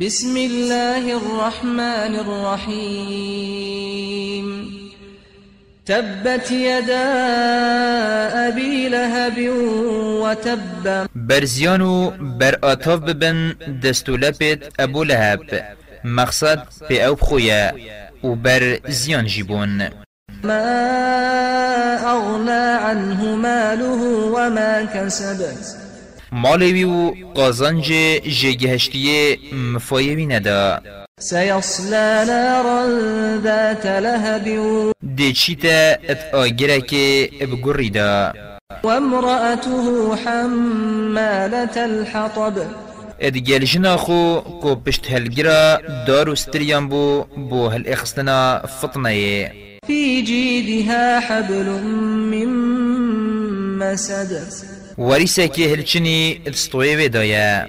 بسم الله الرحمن الرحيم. تبت يدا أبي لهب وتب. برزيانو بر آتاف ببن دستو لبت أبو لهب. مقصد بي أو بخويا وبر زيان جيبون ما أغنى عنه ماله وما كسب مالوی و قازنج جگهشتیه مفایوی ندا. سيصلى نارا ذات لهب دی چیتا ات آگره که بگری دا وامرأته حمالة الحطب. اد گلجنا خو کو پشت هلگرا دارو ستریان بو بو هل اخستنا فطنه. في جيدها حبل من مسد. وریسه که هلچنی اتستوی دایا